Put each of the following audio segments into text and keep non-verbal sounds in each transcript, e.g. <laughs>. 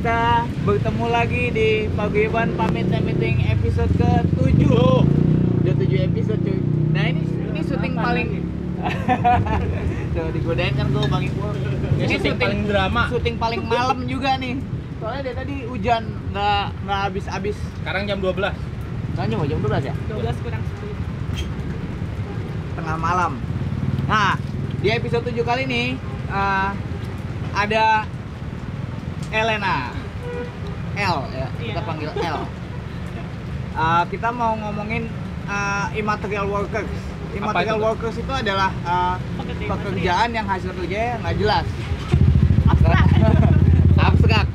Kita bertemu lagi di Paguyuban Pamit Meeting episode ke-7 Udah 7 episode cuy Nah ini ini syuting Apa paling Tuh <laughs> digodain kan tuh Bang Iqbal Ini syuting paling drama. Syuting paling malam juga nih Soalnya dari tadi hujan nggak nggak habis-habis Sekarang jam 12. Soalnya mau jam 12 ya? 12 kurang 10 tengah malam. Nah, di episode 7 kali ini eh, ada Elena. Kita panggil L. <laughs> Eh, kita mau ngomongin eh, immaterial workers. Immaterial itu, workers itu adalah Pekerja pekerjaan yang hasil kerjanya nggak jelas. Abstrak. <laughs> Abstrak.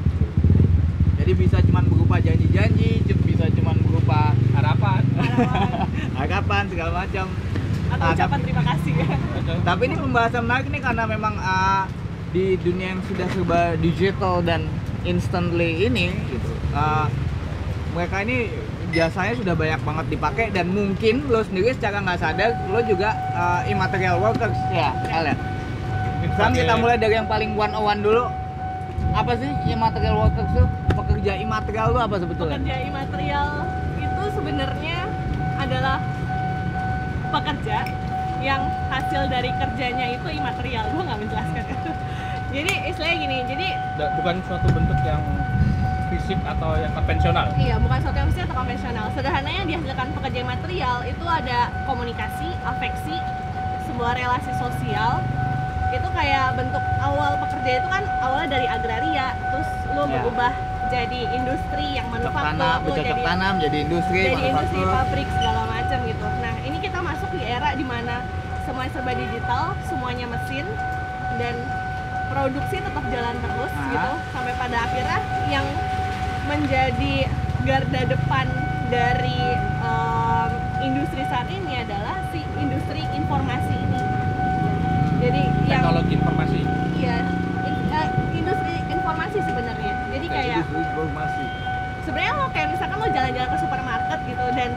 Jadi bisa cuman berupa janji-janji, bisa cuman berupa Harapan. <laughs> harapan segala macam. atau Ah, ucapan tapi- terima kasih ya Tapi ini pembahasan menarik nih karena memang ah, di dunia yang sudah serba digital dan instantly ini ah, mereka ini jasanya sudah banyak banget dipakai dan mungkin lo sendiri secara nggak sadar lo juga ah, immaterial workers ya, Ellen. Sekarang kita mulai dari yang paling one on one dulu. Apa sih immaterial workers tuh? Pekerja immaterial lu apa sebetulnya? pekerja imaterial itu sebenarnya adalah pekerja yang hasil dari kerjanya itu imaterial gue nggak menjelaskan <laughs> jadi istilahnya gini jadi Bukan suatu bentuk yang fisik atau yang konvensional. iya bukan suatu yang fisik atau konvensional sederhananya yang dihasilkan pekerja imaterial itu ada komunikasi afeksi sebuah relasi sosial itu kayak bentuk awal pekerja itu kan awalnya dari agraria terus lu Ya. berubah jadi industri yang manufaktur tanam, lu jadi tanam jadi industri, jadi industri pabrik segala macam gitu. Nah ini kita masuk di era di mana semuanya serba digital, semuanya mesin dan produksi tetap jalan terus Ah. gitu sampai pada akhirnya yang menjadi garda depan dari em, industri saat ini adalah si industri informasi ini. Jadi yang Teknologi informasi. iya in- eh, industri informasi sebenarnya. Jadi kayak Industri informasi. sebenarnya lo kayak misalkan lo jalan-jalan ke supermarket gitu dan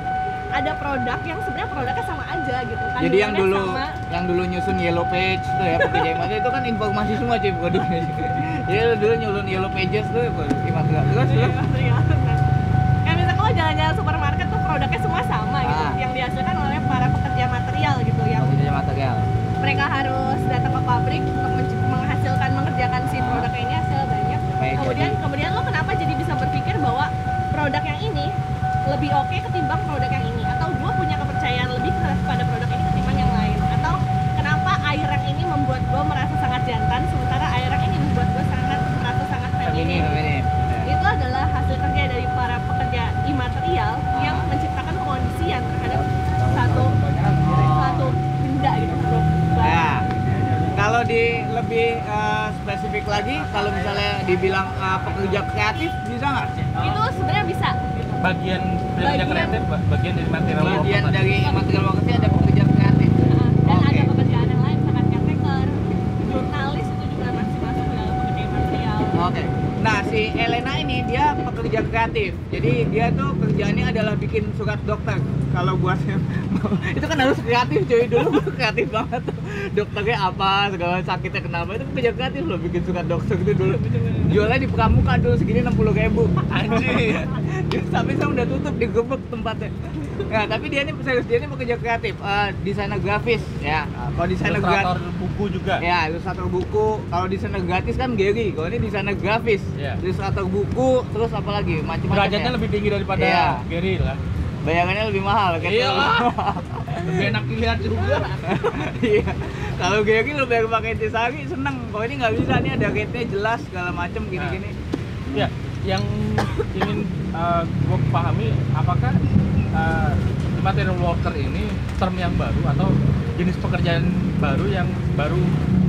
ada produk yang sebenarnya produknya sama aja gitu kan Jadi yang dulu sama yang dulu nyusun yellow page tuh ya immaterial itu kan informasi semua cuy produknya. Jadi lu dulu nyusun yellow pages tuh immaterial. Terus Iya, terus kayak misalkan lo jalan-jalan supermarket tuh produknya semua sama gitu Ah. yang dihasilkan oleh para pekerja material gitu yang pekerja material. mereka harus datang ke pabrik untuk men- menghasilkan mengerjakan si Ah. produk ini hasil banyak Kayak kemudian jadi- kemudian lo kenapa jadi bisa berpikir bahwa produk yang ini lebih oke ketimbang produk yang ini atau gue punya kepercayaan lebih kepada produk ini ketimbang yang lain atau kenapa air yang ini membuat gue merasa sangat jantan sementara Ini itu adalah hasil kerja dari para pekerja imaterial Ah. yang menciptakan kondisian terhadap satu Oh. satu benda gitu bro Ya. Kalau di lebih eh, spesifik lagi, kalau misalnya dibilang eh, pekerja kreatif bisa nggak? itu sebenarnya bisa. Bagian dari kerja Bagian- kreatif, ba- bagian dari material Bagian dari material workersnya ada pekerja kreatif. Nah, dan Oke. ada pekerjaan yang lain misalkan caretaker jurnalis itu juga masih masuk ke dalam pekerja imaterial Oke. Nah, si Elena ini dia pekerja kreatif. Jadi dia tuh kerjaannya adalah bikin surat dokter. Kalau buat <laughs> itu kan harus kreatif cuy. Dulu <laughs> kreatif banget tuh. Dokternya apa, segala sakitnya kenapa itu pekerja kreatif loh bikin surat dokter itu dulu. Jualnya di Pramuka dulu segini 60 ribu. Anjir. <laughs> Sampai saya udah tutup di gebek tempatnya. Nah, tapi dia ini serius dia ini pekerja kreatif, Eh, desainer grafis ya. Kalau desainer grafis buku juga. Ya, ilustrator buku. Kalau desainer gratis kan Gary. Kalau ini desainer grafis. Iya. Ilustrator buku, terus apa lagi? Macam-macam. Derajatnya ya. lebih tinggi daripada Iya. Gary lah. Bayangannya lebih mahal. Iya lah. <laughs> Lebih enak dilihat juga. <laughs> Iya. Kalau Gary lu bayar pakai Intisari seneng. Kalau ini nggak bisa nih ada rate-nya jelas segala macam gini-gini. Ya, yang ingin uh, gue pahami apakah uh, material worker ini term yang baru atau jenis pekerjaan baru yang baru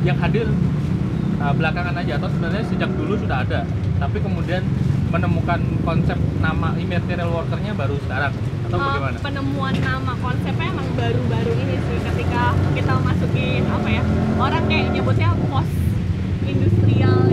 yang hadir uh, belakangan aja atau sebenarnya sejak dulu sudah ada tapi kemudian menemukan konsep nama immaterial workernya baru sekarang atau Eh, bagaimana? penemuan nama konsepnya emang baru-baru ini sih ketika kita masukin apa ya orang kayak nyebutnya post industrial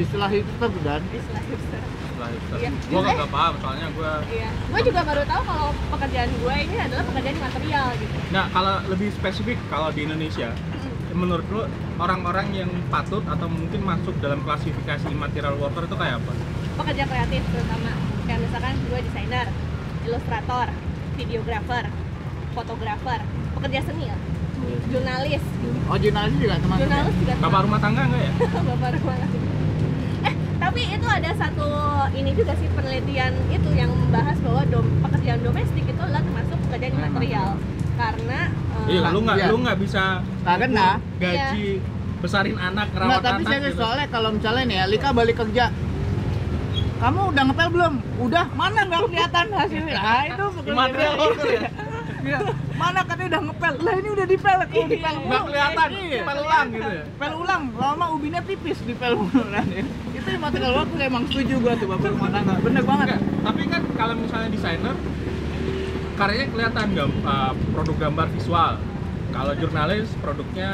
istilah itu tuh dan istilah hipster. Hipster. Iya. Gua nggak nggak paham soalnya gua Iya, gue juga baru tahu kalau pekerjaan gue ini adalah pekerjaan material gitu. Nah, kalau lebih spesifik kalau di Indonesia, menurut lo orang-orang yang patut atau mungkin masuk dalam klasifikasi material worker itu kayak apa? Pekerja kreatif terutama kayak misalkan gue desainer, ilustrator, videografer, fotografer, pekerja seni, ya, jurnalis, oh jurnalis juga teman-teman jurnalis juga Bapak termasuk. rumah tangga nggak ya? <laughs> bapak rumah tangga. Tapi itu ada satu ini juga sih penelitian itu yang membahas bahwa dom, pekerjaan domestik itu adalah termasuk pekerjaan material karena eh, Iya, lu nggak Iya. lu nggak bisa Karena gaji besarin anak Nggak, rawat tapi anak gitu. soalnya kalau misalnya nih ya, Lika balik kerja kamu udah ngepel belum? Udah, mana nggak kelihatan hasilnya? Nah, <laughs> itu pekerjaan Material worker ya? Iya. Mana katanya udah ngepel? Lah ini udah dipel, kalau Iya, dipel iya. Nggak kelihatan, Iya. pel ulang gitu ya. Pel ulang, lama ubinnya tipis di pel mulu Nah, Itu material worker emang setuju gua tuh bapak rumah tangga. Bener banget. Enggak, tapi kan kalau misalnya desainer karyanya kelihatan gam- uh, produk gambar visual. Kalau jurnalis produknya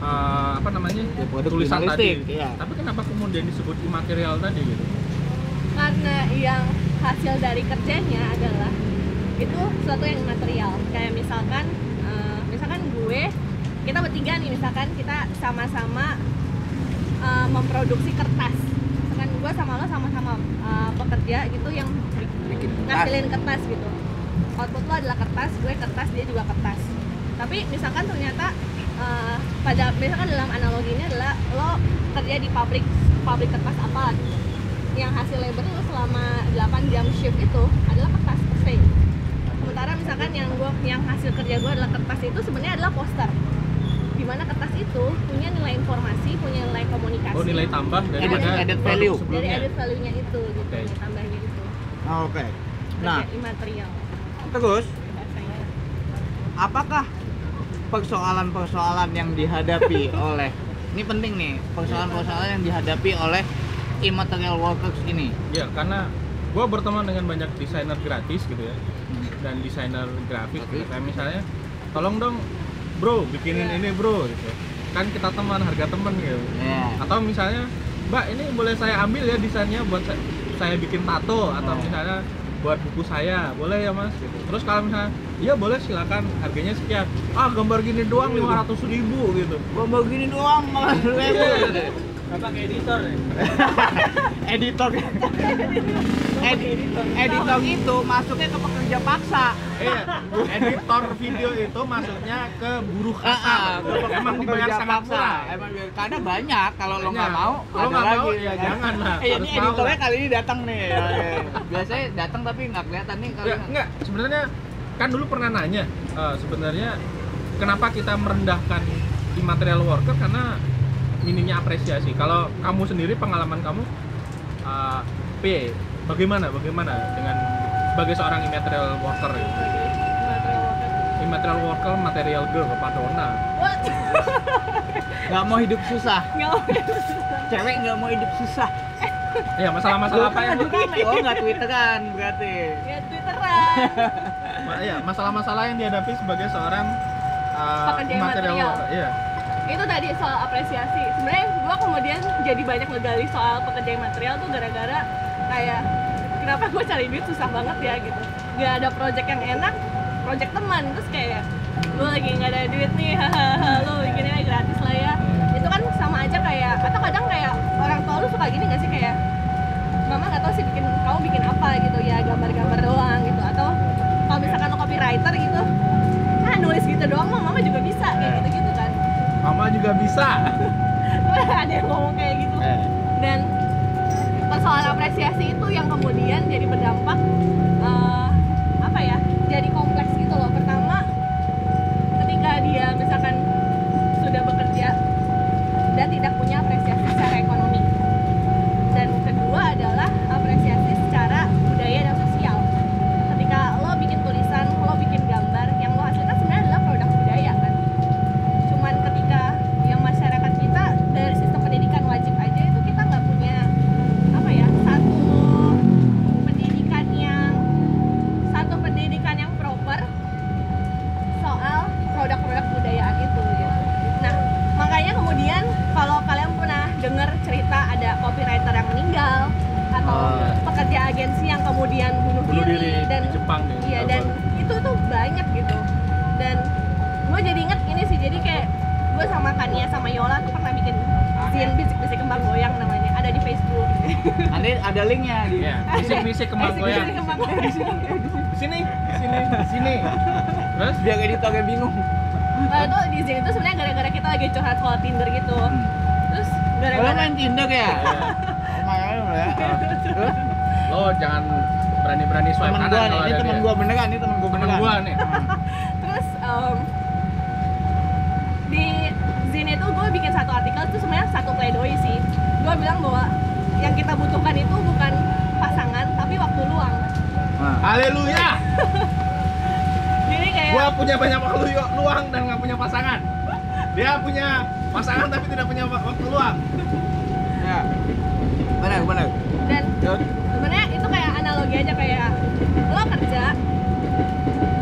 uh, apa namanya? Ya, produk tulisan tadi. iya. Tapi kenapa kemudian disebut imaterial tadi gitu? karena yang hasil dari kerjanya adalah itu sesuatu yang material kayak misalkan eh, misalkan gue kita bertiga nih misalkan kita sama-sama eh, memproduksi kertas. Misalkan gue sama lo sama-sama eh, bekerja gitu yang Bikin kertas. ngasilin kertas gitu. Output lo adalah kertas gue kertas dia juga kertas. Tapi misalkan ternyata eh, pada misalkan dalam analogi ini adalah lo kerja di pabrik pabrik kertas apa gitu. yang hasil labor lo selama 8 jam shift itu adalah kertas per se. Sementara misalkan yang gue yang hasil kerja gue adalah kertas itu sebenarnya adalah poster di mana kertas itu punya nilai informasi punya nilai komunikasi. Oh nilai tambah daripada Added- added produk value. dari added value-nya itu gitu Oke. nilai tambahnya itu. Oh, Oke. Nah, imaterial. Terus apakah persoalan-persoalan yang dihadapi <laughs> oleh ini penting nih persoalan-persoalan yang dihadapi oleh immaterial workers ini? Ya karena gue berteman dengan banyak desainer gratis gitu ya dan desainer grafis gitu. Kayak misalnya tolong dong bro bikinin Iya. ini bro gitu. Kan kita teman harga teman gitu. Ya atau misalnya mbak ini boleh saya ambil ya desainnya buat saya, saya bikin tato atau Oh. misalnya buat buku saya boleh ya mas? Gitu. Terus kalau misalnya iya boleh silakan harganya sekian. Ah gambar gini doang lima ratus ribu gitu. Gua begini doang malah Iya. <laughs> Bapak editor ya? <laughs> editor editor editor itu masuknya ke pekerja paksa Iya, editor video itu maksudnya ke buruh Ah, ah, kasar. pe- Emang dibayar sangat paksa. murah. emang karena banyak kalau lo nggak mau ada nggak mau, lagi ya jangan lah. eh, ini Harus mau editornya kali ini datang nih <laughs> ya, ya. biasanya datang tapi nggak kelihatan nih kali Ya, enggak, sebenarnya kan dulu pernah nanya eh, sebenarnya kenapa kita merendahkan immaterial worker karena minimnya apresiasi. Kalau kamu sendiri pengalaman kamu eh, P, bagaimana bagaimana dengan sebagai seorang immaterial worker gitu? imaterial worker Immaterial worker, material girl, Padona. what <laughs> nggak mau hidup susah nggak mau cewek nggak mau hidup susah Ya, masalah-masalah apa yang oh nggak twitteran berarti ya twitteran <laughs> Ma- iya, masalah-masalah yang dihadapi sebagai seorang uh, Pekerja immaterial immaterial. worker. Iya. Itu tadi soal apresiasi. Sebenarnya gua kemudian jadi banyak ngegali soal pekerja material tuh gara-gara kayak kenapa gue cari duit susah banget ya gitu. Nggak ada project yang enak project teman. Terus kayak lu lagi nggak ada duit nih lu bikinnya gratis lah ya. Itu kan sama aja kayak atau kadang kayak orang tua lu suka gini gak sih? Kayak mama nggak tahu sih bikin kamu bikin apa gitu ya gambar-gambar doang gitu. Atau kalau misalkan lo copywriter gitu nah nulis gitu doang mah mama juga bisa kayak gitu gitu kan Mama juga bisa. <laughs> ada yang ngomong kayak gitu dan persoalan apresiasi itu yang kemudian jadi berdampak eh, apa ya jadi kompleks temen gua temen beneran. gua nih <laughs> terus em, di Zin itu gue bikin satu artikel itu sebenarnya satu pledoi sih. Gue bilang bahwa yang kita butuhkan itu bukan pasangan tapi waktu luang. Nah. haleluya <laughs> Jadi kayak gua punya banyak waktu lu- luang dan nggak punya pasangan dia punya pasangan tapi tidak punya wa- waktu luang Ya. Benar, benar. dan? sebenarnya itu kayak analogi aja kayak lo kerja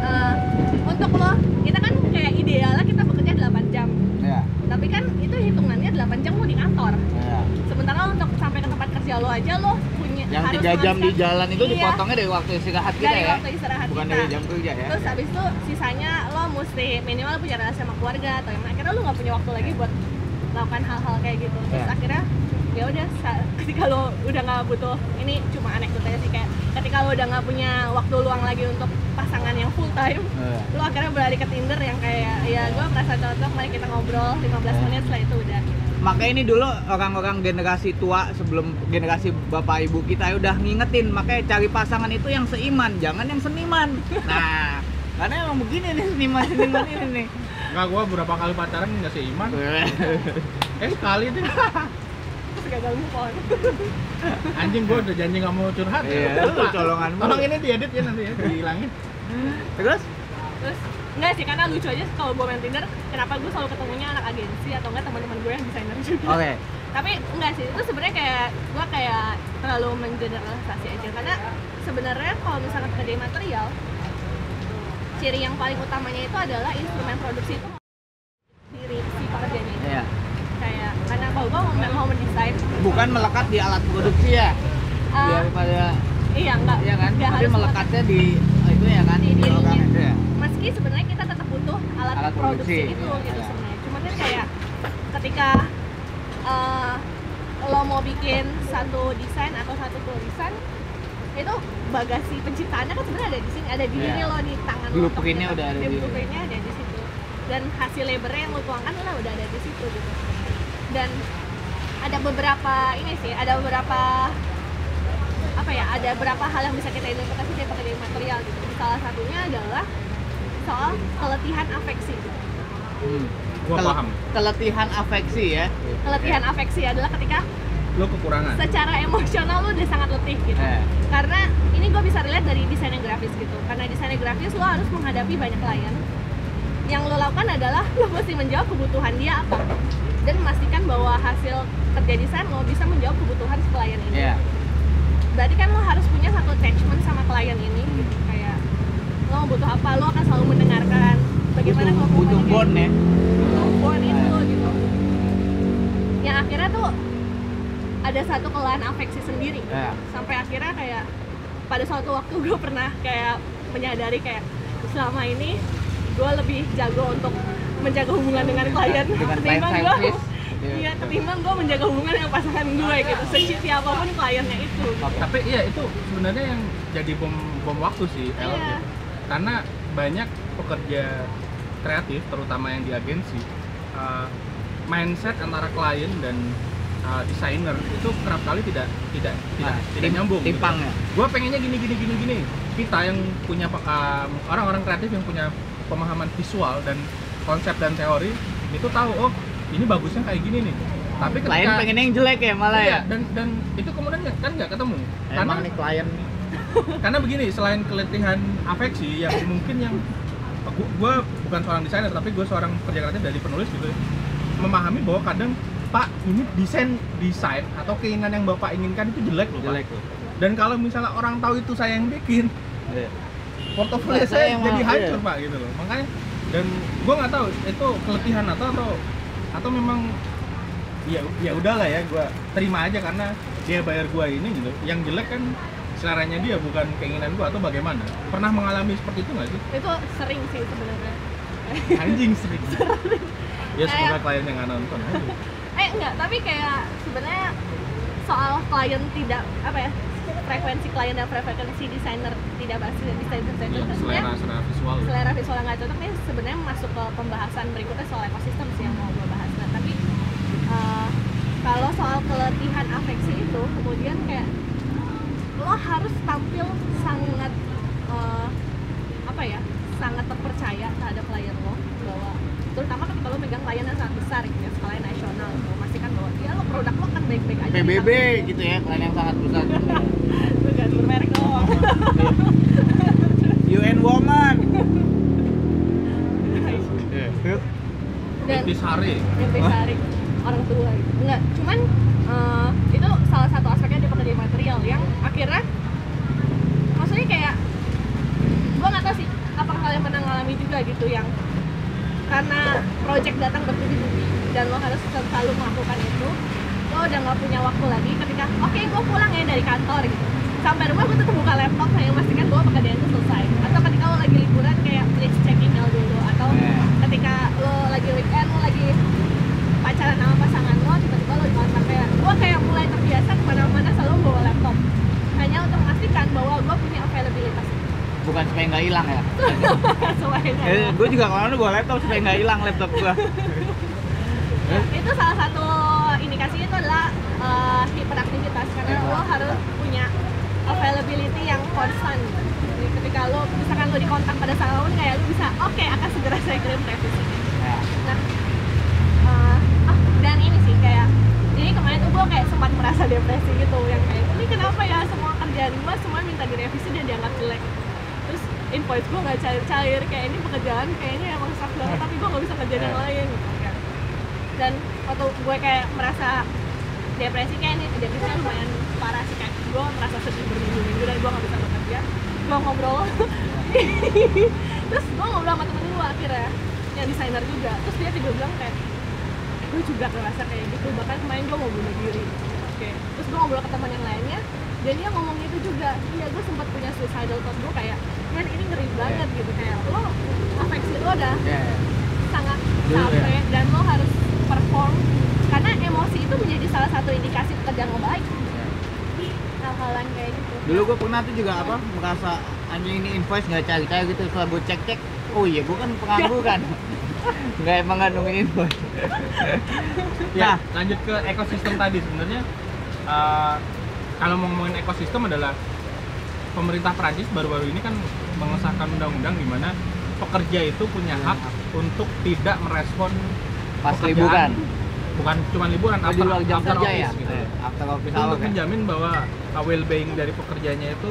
eh, untuk lo kita kan kayak idealnya kita bekerja 8 jam Ya. tapi kan itu hitungannya 8 jam lo di kantor Ya. sementara untuk sampai ke tempat kerja lo aja lo punya Yang harus tiga jam di jalan itu Iya, dipotongnya dari waktu istirahat kita dari ya. waktu istirahat Bukan kita dari jam kerja ya. terus habis itu sisanya lo mesti minimal punya relasi sama keluarga atau yang akhirnya lo nggak punya waktu lagi buat melakukan hal-hal kayak gitu terus Ya. akhirnya ya udah ketika lo udah nggak butuh ini cuma anekdot aja sih kayak ketika lo udah nggak punya waktu luang lagi untuk pasangan yang full time Iya. lo akhirnya beralih ke Tinder yang kayak ya gue merasa cocok mari kita ngobrol 15 Ya. menit setelah itu udah Makanya ini dulu orang-orang generasi tua sebelum generasi bapak ibu kita ya udah ngingetin. Makanya cari pasangan itu yang seiman, jangan yang seniman. Nah, <laughs> karena emang begini nih seniman-seniman ini nih. nggak gua beberapa kali pacaran nggak seiman. <laughs> Eh sekali deh. Gagal move on. Anjing gua udah janji nggak mau curhat. Iya, lu colongan tolong ini diedit ya nanti ya dihilangin. Terus? terus enggak sih karena lucu aja kalau gue main Tinder kenapa gue selalu ketemunya anak agensi atau enggak teman-teman gue yang desainer juga Oke. tapi enggak sih itu sebenarnya kayak gue kayak terlalu mengeneralisasi aja karena sebenarnya kalau misalnya kerja material ciri yang paling utamanya itu adalah instrumen produksi itu diri si pekerjanya itu Iya. kayak karena kalau gue mau, mau mendesain Bukan melekat di alat produksi ya. eh, Daripada iya enggak iya kan? enggak Tapi harus melekatnya di itu ya kan? Di dirinya. Orang itu ya. Meski sebenarnya kita tetap butuh alat, Alat produksi, produksi. itu gitu Iya. sebenarnya cuman kan kayak ketika eh, lo mau bikin satu desain atau satu tulisan itu bagasi penciptaannya kan sebenarnya ada di sini ada di Iya. diri lo di tangan lo Blueprint-nya udah ada di- blueprint-nya ada di situ dan hasil labornya yang lo tuangkan lah udah ada di situ gitu dan ada beberapa ini sih ada beberapa apa ya ada beberapa hal yang bisa kita interpretasi dari pekerjaan material gitu salah satunya adalah soal keletihan afeksi. Hmm. gua Kel- paham Keletihan afeksi ya. keletihan afeksi adalah ketika lo kekurangan secara emosional lu udah sangat letih gitu Eh. karena ini gue bisa relate dari desain grafis gitu karena desain grafis lo harus menghadapi banyak klien yang lo lakukan adalah lo mesti menjawab kebutuhan dia apa dan memastikan bahwa hasil kerja desain lo bisa menjawab kebutuhan si klien ini Iya. berarti kan lo harus punya satu attachment sama klien ini gitu lo butuh apa lo akan selalu mendengarkan bagaimana Butuh, kalau butuh bond ya. butuh bond itu Iya. gitu yang akhirnya tuh ada satu kelelahan afeksi sendiri. Iya. sampai akhirnya kayak pada suatu waktu gue pernah kayak menyadari kayak selama ini gue lebih jago untuk menjaga hubungan dengan klien Dengan ketimbang gue service. iya ketimbang gue menjaga hubungan dengan pasangan gue gitu seciti apa pun kliennya itu tapi iya itu sebenarnya yang jadi bom bom waktu sih El. Iya. Karena banyak pekerja kreatif terutama yang di agensi uh, mindset antara klien dan uh, desainer itu kerap kali tidak tidak tidak Nah, tidak nyambung Timpang ya. gue pengennya gini gini gini gini kita yang punya um, orang-orang kreatif yang punya pemahaman visual dan konsep dan teori itu tahu oh ini bagusnya kayak gini nih tapi ketika Klien pengennya yang jelek ya malah Iya, ya. dan dan itu kemudian kan nggak ketemu karena Emang nih klien nih. Karena begini selain keletihan afeksi yang mungkin yang gue bukan seorang desainer tapi gue seorang kerja kreatif dari penulis gitu ya, memahami bahwa kadang pak ini desain desain atau keinginan yang bapak inginkan itu jelek loh Jelek pak loh. dan kalau misalnya orang tahu itu saya yang bikin Iya. portofolio Nah, saya saya yang jadi mau, hancur iya. pak gitu loh makanya dan gue nggak tahu itu keletihan atau atau atau memang ya ya udahlah ya gue terima aja karena dia bayar gue ini gitu yang jelek kan seleranya dia bukan keinginan gue atau bagaimana? Pernah mengalami seperti itu nggak sih? Itu sering sih sebenarnya. Anjing sering. <laughs> Ya semoga klien yang nggak nonton <laughs> eh enggak tapi kayak sebenarnya soal klien tidak apa ya frekuensi klien dan frekuensi desainer tidak basis desainer desainer sebenarnya selera selera visual. selera visual nggak cocok nih sebenarnya masuk ke pembahasan berikutnya soal ekosistem sih yang mau gue bahas. Nah tapi eh, kalau soal keletihan afeksi itu kemudian kayak lo harus tampil sangat eh, apa ya sangat terpercaya terhadap klien lo bahwa terutama ketika lo megang klien yang sangat besar gitu ya skala nasional lo memastikan bahwa ya lo produk lo kan baik-baik aja. PBB gitu ya klien yang sangat besar. <laughs> Bukan bermerek doang. UN Woman. Dan Intisari Intisari orang tua gitu. Enggak, cuman eh, itu salah satu aspeknya di pekerjaan material yang akhirnya maksudnya kayak gua nggak tahu sih apakah kalian pernah ngalami juga gitu yang karena project datang bertubi-tubi dan lo harus selalu melakukan itu lo udah nggak punya waktu lagi ketika oke gue pulang ya dari kantor gitu. Sampai rumah gue tetap buka laptop saya memastikan bahwa pekerjaan itu selesai. Atau ketika lo lagi liburan kayak please check email dulu. Atau Yeah. ketika lo lagi weekend lo lagi pacaran sama pasangan lo tiba-tiba kamar sampean gue kayak mulai terbiasa ke mana-mana selalu bawa laptop. Hanya untuk memastikan bahwa gue punya availabilitas bukan supaya nggak hilang ya? Eh, gue juga kemarin bawa laptop supaya nggak hilang laptop gue Ya, itu salah satu indikasinya itu adalah uh, hiperaktivitas karena Iya. lo harus punya availability yang konstan. Jadi ketika lo misalkan lo dikontak pada saat kayak lo bisa oke akan segera saya kirim revisi ya. nah uh, ah, dan ini sih kayak jadi kemarin tuh gue merasa depresi gitu yang kayak ini kenapa ya semua kerjaan gue semua minta direvisi dan dianggap jelek? Terus invoice gue nggak cair-cair kayak ini pekerjaan kayaknya emang sak banget tapi gue nggak bisa kerjaan yang lain gitu kan. Dan waktu gue kayak merasa depresi kayak ini depresinya lumayan parah sih kayak gue merasa sedih berminggu-minggu dan gue nggak bisa bekerja. Gue ngobrol <laughs> terus gue ngobrol sama temen gue akhirnya yang desainer juga. Terus dia juga bilang kayak gue juga ngerasa kayak gitu bahkan kemarin gue mau bunuh diri oke terus gue ngobrol ke teman yang lainnya dan dia ngomong itu juga iya gue sempat punya suicidal thought gue kayak man ini ngeri banget gitu. Kayak lo afeksi lo udah Ya. sangat ya. capek dan lo harus perform karena emosi itu menjadi salah satu indikasi pekerjaan lo baik. Hal-hal yang kayak gitu. Dulu gue pernah tuh juga apa merasa anjing ini invoice nggak cari cari gitu. Setelah gue cek cek oh iya gue kan pengangguran. <laughs> Nggak emang nggak nungguin invoice. Ya <laughs> Nah. lanjut ke ekosistem tadi sebenarnya eh, kalau mau ngomongin ekosistem adalah pemerintah Prancis baru-baru ini kan mengesahkan undang-undang di mana pekerja itu punya hak untuk tidak merespon pas liburan. Bukan cuma liburan Oh, di luar jam after kerja office ya? gitu. after office itu untuk ya? menjamin bahwa uh, well-being dari pekerjanya itu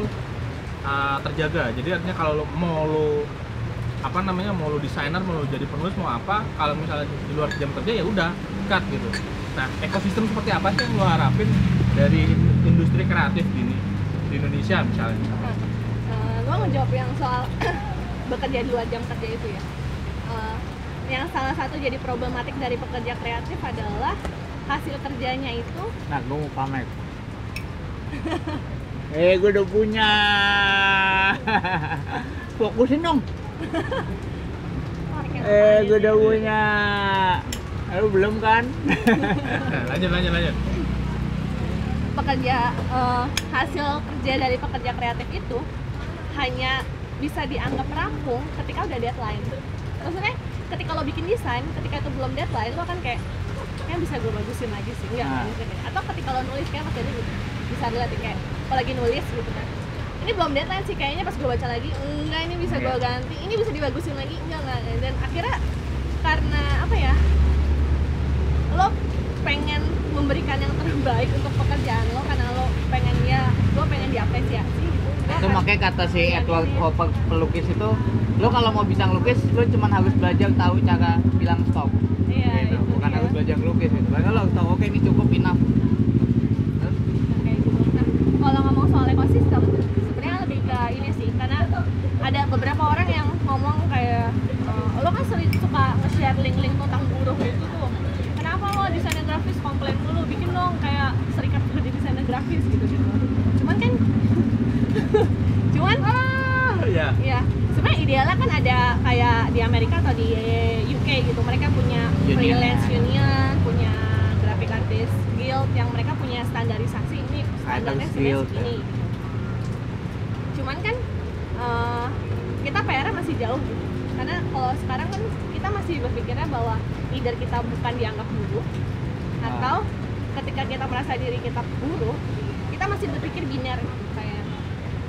uh, terjaga. Jadi artinya kalau lo, mau lo apa namanya mau lo desainer mau lo jadi penulis mau apa kalau misalnya di luar jam kerja ya udah cut gitu. Nah ekosistem seperti apa sih yang lo harapin dari industri kreatif gini di Indonesia misalnya. Nah, eh, gue ngejawab yang soal <coughs> bekerja di luar jam kerja itu ya. Eh, yang salah satu jadi problematik dari pekerja kreatif adalah hasil kerjanya itu nah gue mau pamer. <laughs> Eh gue udah punya. <laughs> Fokusin dong. Eh gue udah punya. Lu belum kan? <laughs> Lanjut lanjut lanjut pekerja eh, hasil kerja dari pekerja kreatif itu hanya bisa dianggap rampung ketika udah deadline. Maksudnya ketika lo bikin desain, ketika itu belum deadline, lo kan kayak kayak bisa gue bagusin lagi sih, enggak Nah. mungkin ya. Atau ketika lo nulis kayak pas jadi gitu, bisa dilihat kayak kalau lagi nulis gitu kan. Ini belum deadline sih kayaknya pas gue baca lagi, enggak ini bisa gue Iya. ganti, ini bisa dibagusin lagi, enggak enggak. Dan akhirnya karena apa ya? Lo pengen memberikan yang terbaik untuk pekerjaan lo karena lo pengen ya gue pengen diapresiasi gitu itu akan- makanya kata si Iya, Edward. Hopper pelukis itu lo kalau mau bisa ngelukis lo cuma harus belajar tahu cara bilang stop iya, gitu. itu bukan dia. harus belajar ngelukis gitu Bahkan lo tahu oke ini cukup enough Terus, kayak gitu. Nah, kalau ngomong soal ekosistem, sebenarnya lebih ke ini sih, karena ada beberapa orang yang ngomong kayak eh, lo kan sering suka nge-share link-link tentang buruh gitu tuh. Kenapa lo desainer grafis komplain dulu, bikin dong kayak serikat pekerja desainer grafis gitu gitu. Cuman kan, cuman ya ya sebenarnya idealnya kan ada kayak di Amerika atau di UK gitu. Mereka punya Union. freelance union punya graphic artist guild yang mereka punya standarisasi standarnya skilled, sebenarnya segini. cuman kan eh, kita PR masih jauh gitu. Karena kalau sekarang kan kita masih berpikirnya bahwa either kita bukan dianggap buruh atau ketika kita merasa diri kita buruh kita masih berpikir biner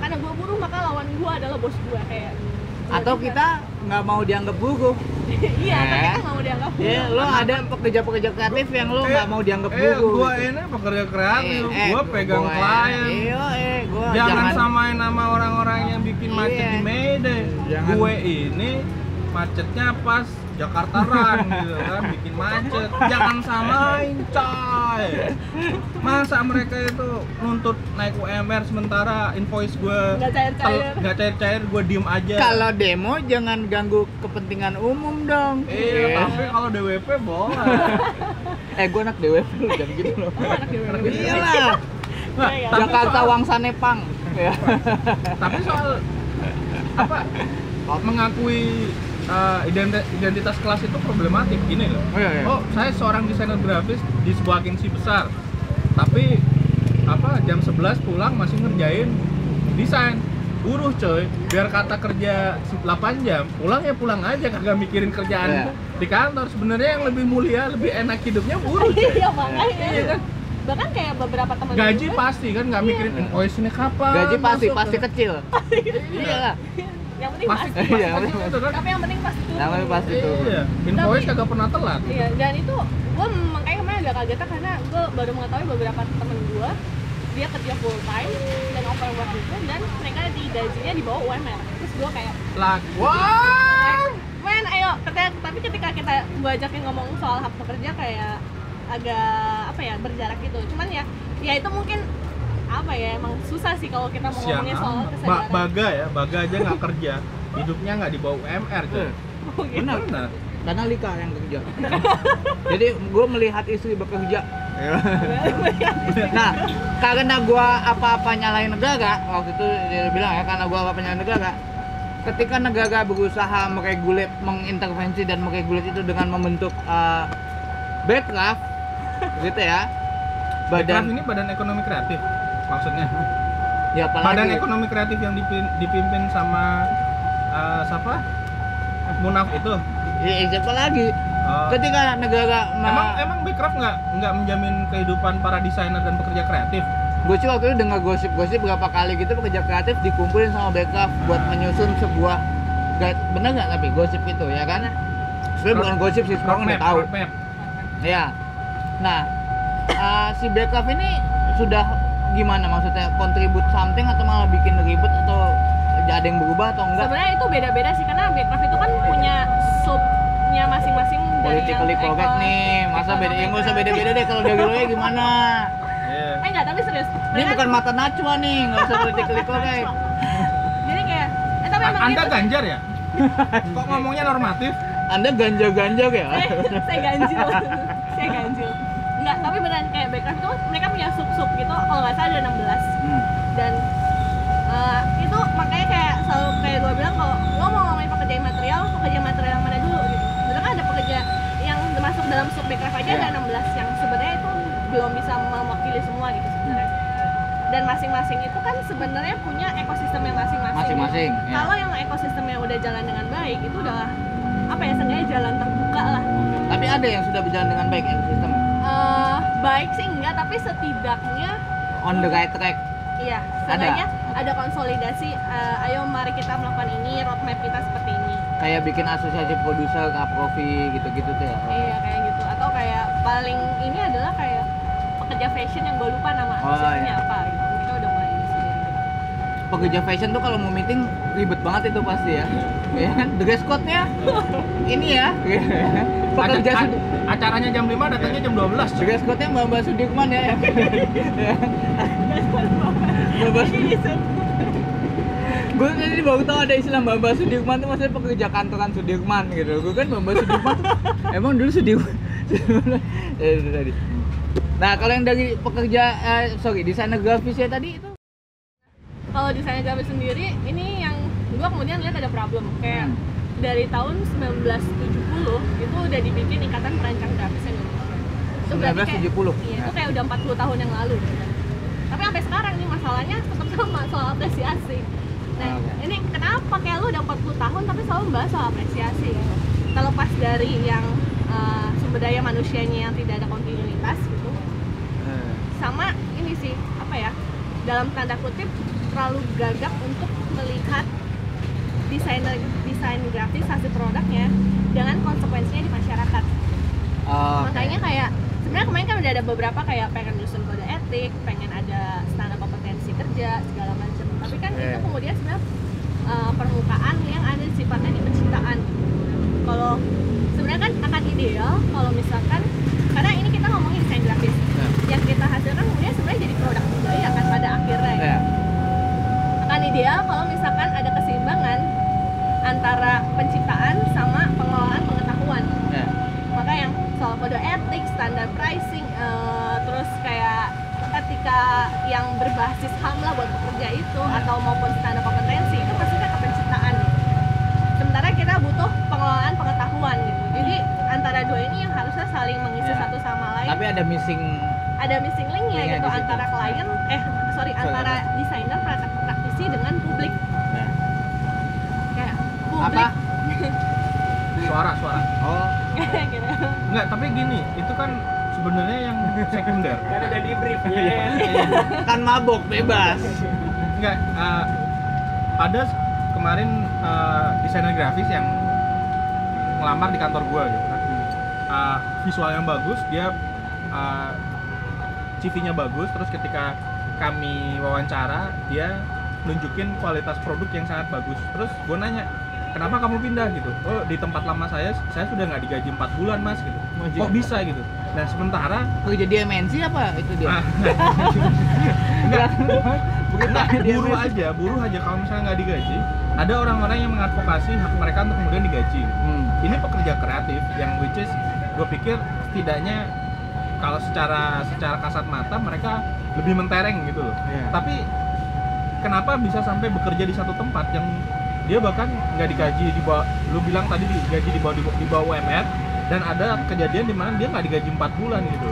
karena gua buruh maka lawan gua adalah bos gua kayak. Atau kita nggak mau dianggap buruh <laughs> iya tapi Eh. kita nggak mau dianggap buruh ya lo ada pekerja-pekerja kreatif yang lo nggak mau dianggap eh, buruh gua gitu. ini pekerja kreatif Eh, eh, gua pegang gua- klien. iya eh gua jangan, samain sama orang-orang yang bikin macet Iya. di Mede Jangan- gue ini macetnya pas Jakarta Run gitu kan bikin macet. Jangan samain coy. Masa mereka itu nuntut naik UMR sementara invoice gue nggak cair-cair. nggak cair-cair gue diem aja. Kalau demo jangan ganggu kepentingan umum dong. Iya Eh. tapi kalau DWP boleh. <laughs> Eh gue anak DWP lo jangan gitu loh. Anak DWP. iyalah Nah, Iya, iya. tapi Jakarta soal- Wangsa Nepang ya tapi soal apa? Mengakui uh, identi- identitas kelas itu problematik gini loh. Oh, iya, iya. oh saya seorang desainer grafis di sebuah agensi besar. Tapi apa jam 11 pulang masih ngerjain desain. Buruh coy. Biar kata kerja 8 jam pulang ya pulang aja kagak mikirin kerjaan Iya. di kantor. Sebenarnya yang lebih mulia lebih enak hidupnya buruh coy. iya makanya. Iya kan? bahkan kayak beberapa teman gaji gue, pasti kan? Nggak mikirin invoice ini kapan gaji pasti masuk. pasti kecil. Iya lah yang penting pasti pasti pasti Iya, tapi yang penting pasti turun Yang penting pasti turun. iya invoice Tapi- kagak pernah telat. iya dan itu gue makanya kemarin agak kaget karena gue baru mengetahui beberapa temen gue dia kerja full time dan overwork gitu dan mereka di gajinya di bawah UMR terus gue kayak lagi wah men ayo. Ketika, tapi ketika kita gue ajakin ngomong soal hak pekerja kayak agak apa ya berjarak gitu. Cuman ya ya itu mungkin apa ya emang susah sih kalau kita mau siang ngomongin soal. Ba- kesadaran baga ya baga aja nggak kerja hidupnya nggak di bawah UMR coy <laughs> Oh, gitu. benar Benar. karena Lika yang kerja <laughs> jadi gue melihat istri bekerja <laughs> nah karena gue apa-apa nyalain negara waktu itu dia bilang ya karena gue apa-apa nyalain negara ketika negara berusaha meregulat mengintervensi dan meregulat itu dengan membentuk uh, backcraft gitu ya Badan badan ini badan ekonomi kreatif maksudnya. ya apalagi Badan ekonomi kreatif yang dipin- dipimpin sama eh, siapa? Munaf itu. ya, siapa lagi Oh. ketika negara emang emang Backcraft nggak nggak menjamin kehidupan para desainer dan pekerja kreatif? gue sih waktu itu dengar gosip-gosip berapa kali gitu pekerja kreatif dikumpulin sama backup buat menyusun sebuah bener nggak tapi gosip itu ya kan sebenarnya bukan gosip sih udah Roadmap, tahu ya nah eh, si backup ini sudah gimana? Maksudnya kontribut something atau malah bikin ribet atau ada yang berubah atau enggak? Sebenarnya itu beda-beda sih karena backcraft itu kan punya subnya masing-masing dari politically correct nih. Masa beda ya nggak usah beda-beda deh kalau dari lo ya gimana? Iya. eh enggak tapi serius. Ini Mereka- bukan mata najwa nih nggak usah politically correct. Jadi kayak eh tapi emang Anda gitu ganjar ya? <laughs> Kok ngomongnya normatif? anda ganja-ganja ya? Eh, saya ganjil. enggak <laughs> backcraft itu mereka punya sub-sub gitu kalau nggak salah ada 16 Hmm. dan eh, itu makanya kayak selalu kayak gue bilang kalau lo mau ngomongin pekerja material pekerja material yang mana dulu gitu. Sebenarnya kan ada pekerja yang masuk dalam sub backcraft aja Iya. ada 16 yang sebenarnya itu belum bisa mewakili semua gitu sebenarnya. Dan masing-masing itu kan sebenarnya punya ekosistemnya masing-masing. Masing-masing, ya. kalau yang ekosistemnya udah jalan dengan baik itu udah apa ya seenggaknya jalan terbuka lah. Tapi ada yang sudah berjalan dengan baik ya sistem Eh, baik sih enggak tapi setidaknya on the right track. Iya, Ada? sebenarnya ada konsolidasi. eh, ayo mari kita melakukan ini, roadmap kita seperti ini. Kayak bikin asosiasi produser, kaprofi gitu-gitu tuh ya. Iya kayak gitu. Atau kayak paling ini adalah kayak pekerja fashion yang gue lupa nama Oh, asosiasinya iya. apa gitu. Mereka udah mulai ini sendiri. Pekerja fashion tuh kalau mau meeting ribet banget itu pasti ya. Ya kan? Dress code-nya ini ya. Pekerja Aca- acaranya jam 5 datangnya jam 12. coy. dress code-nya Mbak Mbak Sudirman ya. <laughs> Mbak Mbak Gue tadi baru tahu ada istilah Mbak Mbak Sudirman tuh maksudnya pekerja kantoran Sudirman gitu. Gue kan Mbak Mbak Sudirman. <laughs> emang dulu Sudirman. tadi. Nah, kalau yang dari pekerja eh, sorry, desainer grafis ya tadi itu Kalau desain grafis sendiri, ini yang gue kemudian lihat ada problem. Kayak Hmm. dari tahun 1970 itu udah dibikin ikatan perancang grafis Indonesia. Itu berarti kayak- 1970. Iya, itu kayak udah 40 tahun yang lalu. tapi sampai sekarang nih masalahnya tetap sama soal apresiasi nah Oke. ini kenapa kayak lu udah 40 tahun tapi selalu membahas soal apresiasi ya terlepas dari yang eh, sumber daya manusianya yang tidak ada kontinuitas gitu Eh, sama ini sih apa ya dalam tanda kutip terlalu gagap untuk melihat desainer desain grafis hasil produknya dengan konsekuensinya di masyarakat. Oh, makanya kayak sebenarnya kemarin kan udah ada beberapa kayak pengen nyusun kode etik pengen ada standar kompetensi kerja segala macam. Tapi kan Iya. itu kemudian sebenarnya uh, permukaan yang ada sifatnya di penciptaan. Kalau sebenarnya kan akan ideal kalau misalkan karena ini kita ngomongin desain grafis. Ya. yang kita hasilkan kemudian sebenarnya jadi produk juga ya kan pada akan ideal kalau misalkan ada keseimbangan antara penciptaan sama pengelolaan pengetahuan Ya. maka yang soal kode etik, standar pricing, eh, terus kayak ketika yang berbasis HAM lah buat pekerja itu atau maupun standar kompetensi itu bersifat ke penciptaan gitu. Sementara kita butuh pengelolaan pengetahuan gitu. Jadi antara dua ini yang harusnya saling mengisi Ya. satu sama lain. Tapi ada missing ada missing linknya Linknya gitu antara klien, eh sorry antara desainer praktisi dengan publik. Ya. Kayak publik. apa? <laughs> suara suara Oh, <laughs> gitu. Enggak, tapi gini, itu kan sebenarnya yang sekunder. <laughs> Karena udah di brief kan mabok bebas. Enggak, eh, ada kemarin eh, desainer grafis yang ngelamar di kantor gua gitu kan. Eh, visual yang bagus, dia eh, CV-nya bagus, terus ketika kami wawancara, dia nunjukin kualitas produk yang sangat bagus. Terus gue nanya, kenapa kamu pindah gitu? Oh di tempat lama saya, saya sudah nggak digaji 4 bulan mas gitu. Kok bisa gitu? Nah sementara Kerja di MNC apa itu dia? Ah, <laughs> enggak, tanya dia buruh aja, buruh aja kalau misalnya nggak digaji, ada orang-orang yang mengadvokasi hak mereka untuk kemudian digaji. Hmm. Ini pekerja kreatif yang which is gue pikir setidaknya kalau secara secara kasat mata mereka lebih mentereng gitu loh. Iya. Tapi kenapa bisa sampai bekerja di satu tempat yang dia bahkan nggak digaji di bawah, lu bilang tadi digaji di bawah di bawah UMR dan ada kejadian di mana dia nggak digaji 4 bulan gitu.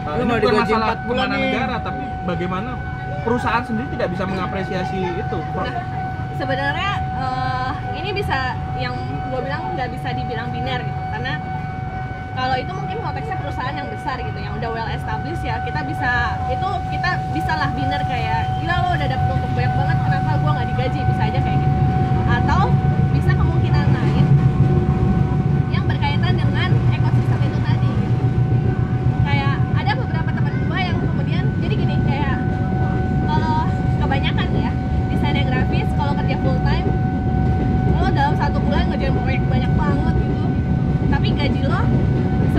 Uh, Lu ini bukan masalah 4 bulan ke mana nih. negara, tapi bagaimana perusahaan sendiri tidak bisa mengapresiasi itu. Pro- Nah, sebenarnya eh, ini bisa yang gue bilang nggak bisa dibilang biner gitu kalau itu mungkin konteksnya perusahaan yang besar gitu yang udah well established ya kita bisa itu kita bisa lah biner kayak gila lo udah dapet untuk banyak banget kenapa gue nggak digaji bisa aja kayak gitu atau bisa kemungkinan lain yang berkaitan dengan ekosistem itu tadi gitu. kayak ada beberapa teman gue yang kemudian jadi gini kayak kalau kebanyakan ya desainer grafis kalau kerja full time lo dalam satu bulan ngerjain proyek banyak banget gitu tapi gaji lo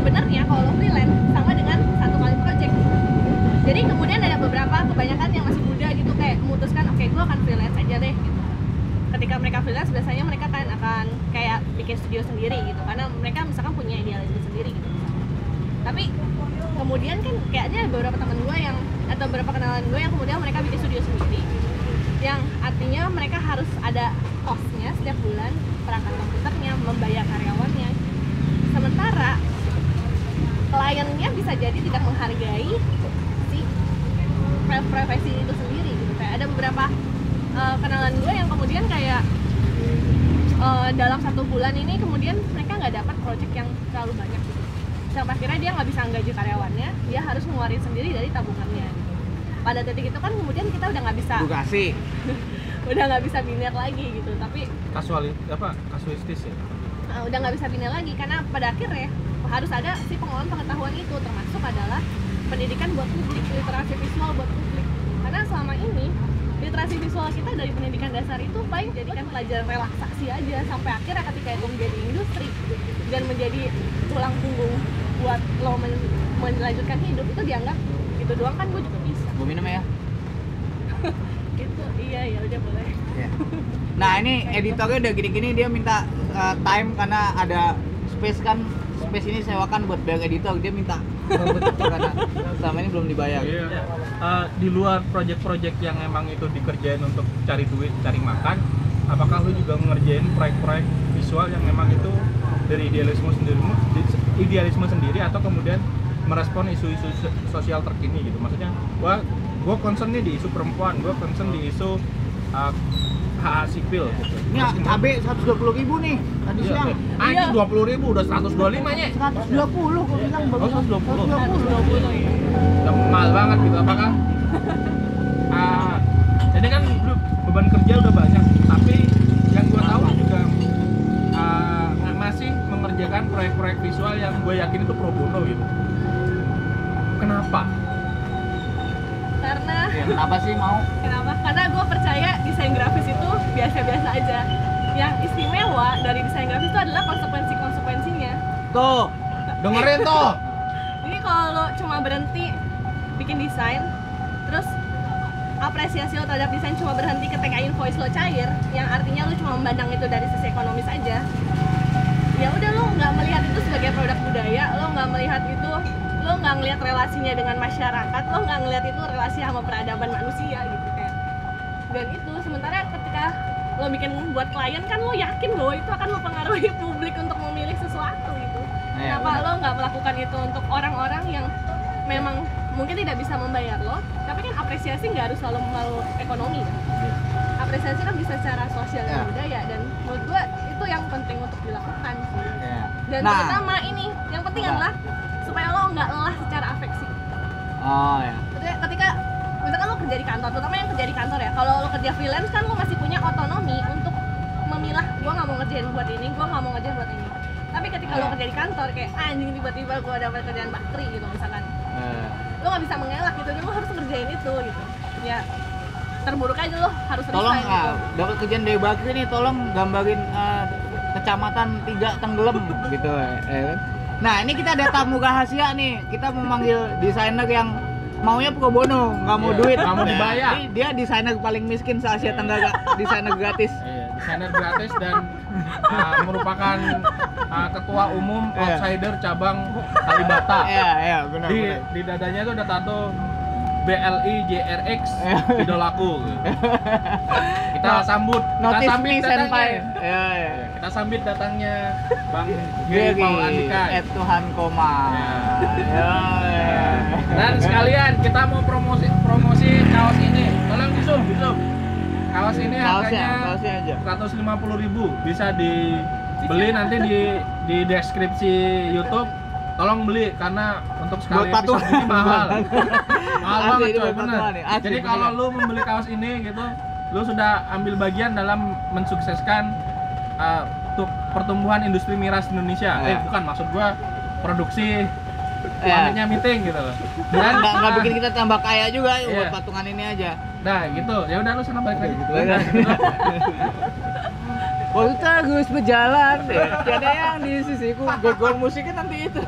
sebenarnya kalau lo freelance sama dengan satu kali project jadi kemudian ada beberapa kebanyakan yang masih muda gitu kayak memutuskan oke gue akan freelance aja deh gitu ketika mereka freelance biasanya mereka kan akan kayak bikin studio sendiri gitu karena mereka misalkan punya idealisme sendiri gitu tapi kemudian kan kayaknya ada beberapa teman gue yang atau beberapa kenalan gue yang kemudian mereka bikin studio sendiri yang artinya mereka harus ada costnya setiap bulan perangkat komputernya membayar karyawannya sementara kliennya bisa jadi tidak menghargai si pro- profesi itu sendiri gitu kayak ada beberapa uh, kenalan gue yang kemudian kayak uh, dalam satu bulan ini kemudian mereka nggak dapat project yang terlalu banyak gitu sampai akhirnya dia nggak bisa gaji karyawannya dia harus ngeluarin sendiri dari tabungannya gitu. pada titik itu kan kemudian kita udah Edukasi. <laughs> udah nggak bisa biner lagi gitu tapi kasual apa kasuistis ya uh, udah nggak bisa bina lagi karena pada akhirnya harus ada si pengelolaan pengetahuan itu termasuk adalah pendidikan buat publik literasi visual buat publik karena selama ini literasi visual kita dari pendidikan dasar itu paling jadikan pelajaran relaksasi aja sampai akhirnya ketika itu menjadi industri dan menjadi tulang punggung buat lo men- melanjutkan hidup itu dianggap gitu doang kan gue juga bisa Gue minum ya. <laughs> iya ya udah boleh Iya. Nah ini editornya udah gini-gini dia minta uh, time karena ada space kan space ini sewakan buat bayar editor dia minta betul <laughs> karena selama ini belum dibayar. Iya. Eh, di luar project-project yang emang itu dikerjain untuk cari duit, cari makan, apakah lu juga ngerjain proyek-proyek visual yang emang itu dari idealisme sendiri, idealisme sendiri atau kemudian merespon isu-isu so- sosial terkini gitu? Maksudnya, wah gue concern nih di isu perempuan gue concern di isu uh, hak hak sipil gitu Ini KB 120 ribu nih tadi Iya, siang. iya. Anjing Iya. dua puluh ribu udah 125 nya 120 gua bilang Oh, bagus. 120. 120. udah mahal banget gitu apakah ah jadi kan beban kerja udah banyak tapi yang gue tahu juga ah, nggak masih mengerjakan proyek-proyek visual yang gue yakin itu pro bono gitu kenapa karena Ya, kenapa sih mau? kenapa karena gue percaya desain grafis itu biasa-biasa aja yang istimewa dari desain grafis itu adalah konsekuensi konsekuensinya Tuh. dengerin tuh <laughs> Jadi kalau lo cuma berhenti bikin desain, terus apresiasi lo terhadap desain cuma berhenti ketika invoice lo cair, yang artinya lo cuma memandang itu dari sisi ekonomis aja. Ya udah lo nggak melihat itu sebagai produk budaya, lo nggak melihat itu, lo nggak ngelihat relasinya dengan masyarakat, lo nggak ngelihat itu relasi sama peradaban manusia gitu kayak. Dan itu sementara ketika lo bikin buat klien kan lo yakin bahwa itu akan mempengaruhi <laughs> publik untuk memilih sesuatu gitu. Iya, Kenapa lo nggak melakukan itu untuk orang-orang yang memang mungkin tidak bisa membayar lo, tapi kan apresiasi nggak harus selalu melalui ekonomi. kan? Apresiasi kan bisa secara sosial dan Ya. budaya dan menurut gua itu yang penting untuk dilakukan. sih. Ya. Dan Nah. terutama ini, yang penting adalah supaya lo nggak lelah secara afeksi. Oh ya. Ketika, ketika misalkan lo kerja di kantor, terutama yang kerja di kantor ya, kalau lo kerja freelance kan lo masih punya otonomi untuk memilah, gua nggak mau ngerjain buat ini, gua nggak mau ngerjain buat ini. Tapi ketika lo Ya. kerja di kantor kayak "Ah, anjing tiba-tiba gua dapat kerjaan bakri gitu misalkan, Eh, lo nggak bisa mengelak gitu, dan lo harus ngerjain itu gitu. Ya terburuk aja lo harus tolong resign ah, gitu. dapat kerjaan dari Bakri nih tolong gambarin eh, kecamatan tiga tenggelam gitu ya kan? Nah ini kita ada tamu rahasia nih kita mau manggil desainer yang maunya pro bono nggak mau Iya, duit nggak mau Ya, dibayar. dia desainer paling miskin se Asia Tenggara desainer gratis Iya, desainer gratis dan uh, merupakan uh, ketua umum Iya. outsider cabang Kalibata. ya ya benar Di benar di dadanya tuh ada tato BLI JRX <laughs> idolaku. Kita No- sambut, kita sambit me datangnya. ya ya Iya, Kita sambit datangnya Bang Gary Paul Andika. Tuhan koma ya, ya. Dan sekalian kita mau promosi promosi kaos ini. Tolong di zoom, di zoom. Kaos ini harganya kaosnya aja 150.000 bisa dibeli nanti di di deskripsi YouTube. Tolong beli karena untuk sekali Buat episode ini mahal. <laughs> mahal banget coy, bener. asli, Jadi kalau lu membeli kaos ini gitu, lu sudah ambil bagian dalam mensukseskan uh, pertumbuhan industri miras Indonesia. Ya. Eh bukan maksud gua produksi Ya. panitia meeting gitu loh. dan nggak nggak ah, bikin kita tambah kaya juga yuk, buat patungan ini aja Nah gitu, ya udah lu sana balik lagi. Gitu <laughs> terus berjalan ada yang di sisiku, gol musiknya nanti itu.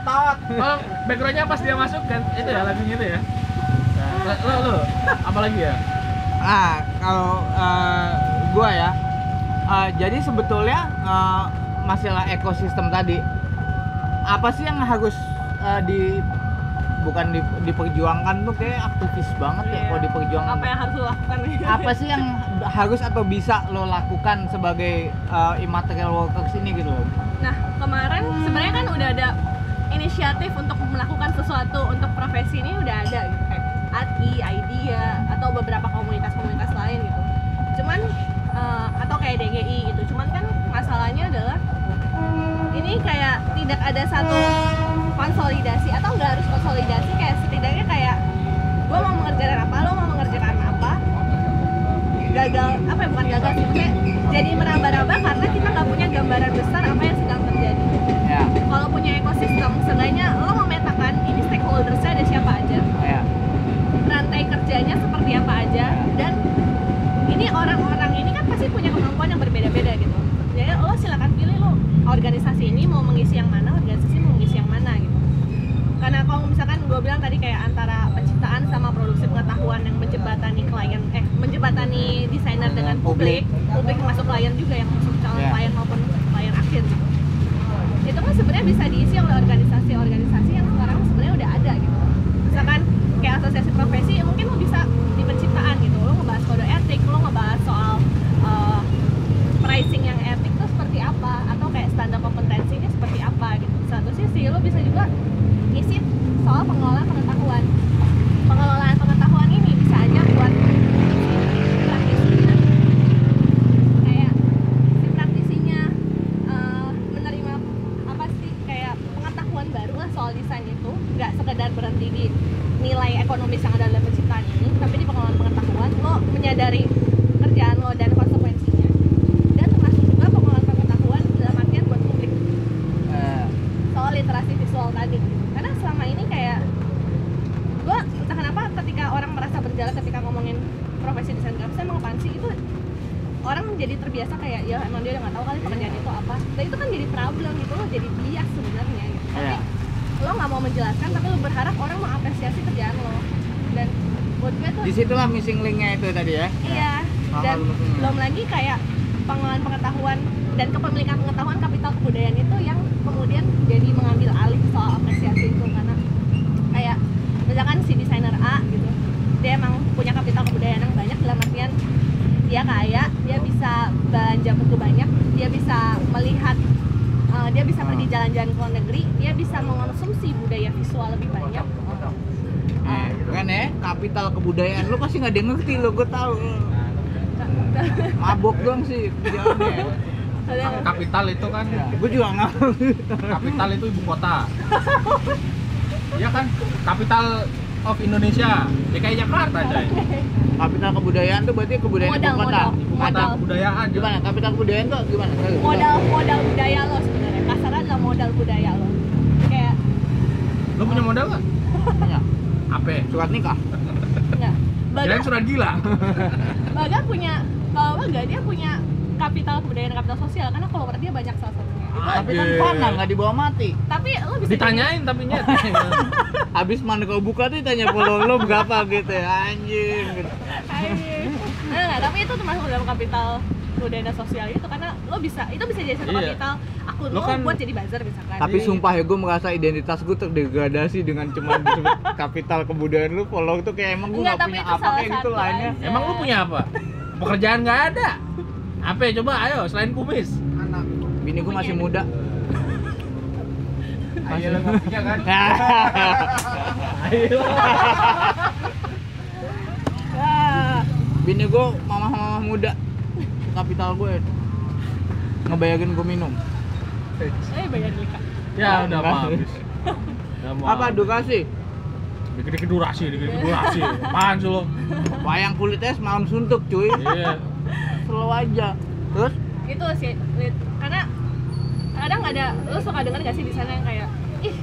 Tawat. Oh, backgroundnya pas dia masuk kan itu ya lagunya itu ya. Nah, lo lo apa lagi ya? Ah, kalau eh, gua ya, eh, jadi sebetulnya eh, masalah ekosistem tadi, apa sih yang harus eh, di bukan di, diperjuangkan tuh kayak aktivis banget ya Iya. kalau diperjuangkan. Apa yang harus lo lakukan apa sih yang harus atau bisa lo lakukan sebagai uh, immaterial workers ini gitu loh? Nah, kemarin sebenarnya kan udah ada inisiatif untuk melakukan sesuatu untuk profesi ini udah ada gitu kayak ATI, IDEA atau beberapa komunitas-komunitas lain gitu. Cuman eh, atau kayak DGI gitu. Cuman kan masalahnya adalah ini kayak tidak ada satu konsolidasi atau nggak harus konsolidasi? Kayak setidaknya kayak gue mau mengerjakan apa, lo mau mengerjakan apa, gagal apa ya bukan gagal sih jadi meraba-raba karena kita nggak punya gambaran besar apa yang sedang terjadi Ya, kalau punya ekosistem seenggaknya lo memetakan ini stakeholdersnya ada siapa aja ya, rantai kerjanya seperti apa aja dan ini orang-orang ini kan pasti punya kemampuan yang berbeda-beda gitu jadi lo silakan pilih lo organisasi ini mau mengisi yang mana organisasi mau mengisi yang mana gitu karena kalau misalkan gue bilang tadi kayak antara penciptaan sama produksi pengetahuan yang menjembatani klien eh menjembatani desainer dengan publik publik masuk klien juga yang masuk calon Ya. klien maupun klien akhir gitu itu kan sebenarnya bisa diisi oleh organisasi-organisasi yang sekarang sebenarnya udah ada gitu misalkan kayak asosiasi profesi mungkin lo bisa di penciptaan gitu lo ngebahas kode etik lo ngebahas soal eh, pricing yang etik tuh seperti apa atau kayak standar kompetensinya seperti apa gitu satu sisi lo bisa juga ngisi soal pengelolaan pengetahuan pengelolaan pengetahuan ini dari kerjaan lo dan konsekuensinya dan termasuk juga pengelolaan pengetahuan dalam artian buat publik Eh, soal literasi visual tadi karena selama ini kayak gue entah kenapa ketika orang merasa berjalan ketika ngomongin profesi desain grafis emang apaan sih itu orang jadi terbiasa kayak ya emang dia udah nggak tahu kali pekerjaan itu apa dan itu kan jadi problem gitu lo jadi bias sebenarnya gitu. tapi Iya. lo menjelaskan tapi lo berharap orang mengapresiasi kerjaan lo dan buat gue tuh di situlah missing linknya itu tadi ya. Iya. Hal-hal Dan belum lagi kayak pengelolaan pengetahuan dan kepemilikan pengetahuan kapital kebudayaan itu yang kemudian jadi mengambil alih soal apresiasi itu karena kayak misalkan si desainer A gitu dia emang punya kapital kebudayaan yang banyak dalam artian dia kaya dia bisa belanja buku banyak dia bisa melihat uh, dia bisa pergi Hmm. jalan-jalan ke luar negeri dia bisa mengonsumsi budaya visual lebih banyak Eh, kan ya, kapital kebudayaan lu pasti nggak ada ngerti lo, gue tahu. Mabok doang sih. Soalnya- Kapital itu kan gue juga nggak. kapital itu ibu kota. Iya kan? Kapital of Indonesia, DKI Jakarta coy. kapital kebudayaan tuh berarti kebudayaan Modal, ibu kota. modal. Ibu kota Modal. kebudayaan. Gimana? Kapital kebudayaan tuh gimana? modal modal budaya lo modal budaya lo kayak Lo punya modal nggak? Punya. Apa? Surat nikah. enggak Kirain Baga, surat gila. <laughs> Baga punya kalau Baga dia punya kapital kebudayaan dan kapital sosial karena follower dia banyak salah satunya Tapi kan fana nggak dibawa mati. tapi lo bisa Ditanyain tapi nyet. <laughs> Habis mana kau buka tuh ditanya follow lo berapa gitu ya anjing. Gitu. Anjir. Nah, enggak, tapi itu termasuk dalam kapital budaya dan sosial itu karena lo bisa itu bisa jadi satu Iya. kapital akun Lo lo, kan- buat jadi buzzer misalkan Tapi sumpah ya gue merasa identitas gue terdegradasi dengan disebut <laughs> kapital kebudayaan lu follow tuh kayak emang gue nggak tapi punya itu apa salah kayak gitu lainnya. aja. Emang lu punya apa? Pekerjaan nggak ada. Apa? Coba ayo selain kumis. Anak bini gue masih muda. Ayo lo punya kan? <laughs> Ayo. Bini gue mama-mama muda. Kapital gue ngebayangin gue minum. eh bayar Lika Ya udah Enggak. mau habis. Udah mau Apa edukasi? Dikit-dikit durasi, dikit-dikit durasi. Apaan sih lo? Wayang kulitnya semalam suntuk cuy. Iya. Slow aja. Terus itu sih karena kadang ada lo suka denger gak sih di sana yang kayak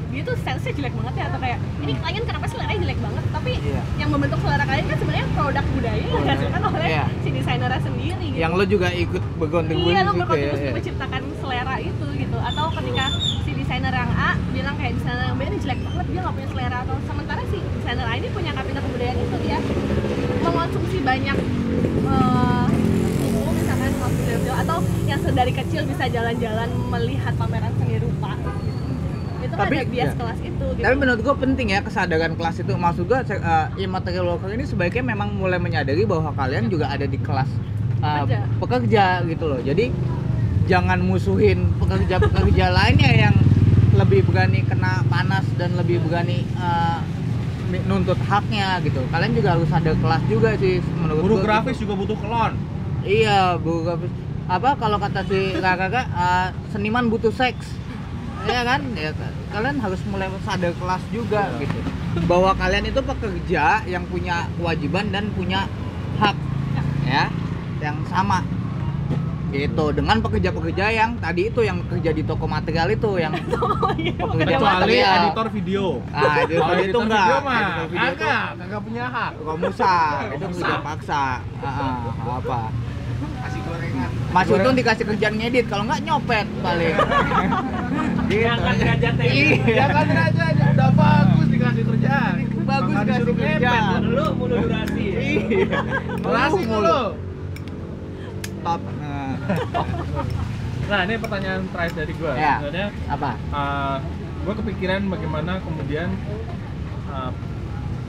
dia tuh sense jelek banget ya atau kayak ini klien kenapa seleranya jelek banget tapi Iya. yang membentuk selera kalian kan sebenarnya produk budaya yang dihasilkan oleh Iya. si desainernya sendiri gitu. yang lo juga ikut berkontribusi iya lo situ berkontribusi ya. menciptakan selera itu gitu atau ketika si desainer yang A bilang kayak desainer yang B ini jelek banget dia nggak punya selera atau sementara si desainer A ini punya kapital kebudayaan itu dia mengonsumsi banyak video atau yang sedari kecil bisa jalan-jalan melihat pameran seni rupa gitu. itu kan Tapi- ada bias iya. kelas itu gitu Tapi menurut gue penting ya kesadaran kelas itu. Maksud gue uh, immaterial worker ini sebaiknya memang mulai menyadari bahwa kalian juga ada di kelas uh, Pekerja. pekerja gitu loh. Jadi jangan musuhin pekerja-pekerja <laughs> lainnya yang lebih berani kena panas dan lebih berani uh, nuntut haknya gitu. Kalian juga harus ada kelas juga sih menurut Guru gua grafis gitu. juga butuh kelon. Iya, guru grafis. Apa kalau kata si kakak uh, seniman butuh seks. Ya kan? Ya, kalian harus mulai sadar kelas juga Iya. gitu. Bahwa kalian itu pekerja yang punya kewajiban dan punya hak ya yang sama gitu dengan pekerja-pekerja yang tadi itu yang kerja di toko material itu yang <laughs> Oh, iya. pekerja Kecuali material editor video. ah itu itu editor enggak video mah Editor video itu kagak, kagak punya hak. Romusa itu Romusa. kerja paksa Ah, ah, apa Mas Untung dikasih kerjaan ngedit, kalau nggak nyopet paling. <laughs> gitu. Ngangkat derajatnya. Ya Iya. kan aja udah bagus dikasih kerjaan. Bagus Maka kasih disuruh ngepet. kerjaan. Lu mulu durasi ya. Iya. Durasi Mulu. lu. Top. Nah, ini pertanyaan terakhir dari gua. Ya. Sebenarnya apa? uh, gue kepikiran bagaimana kemudian uh,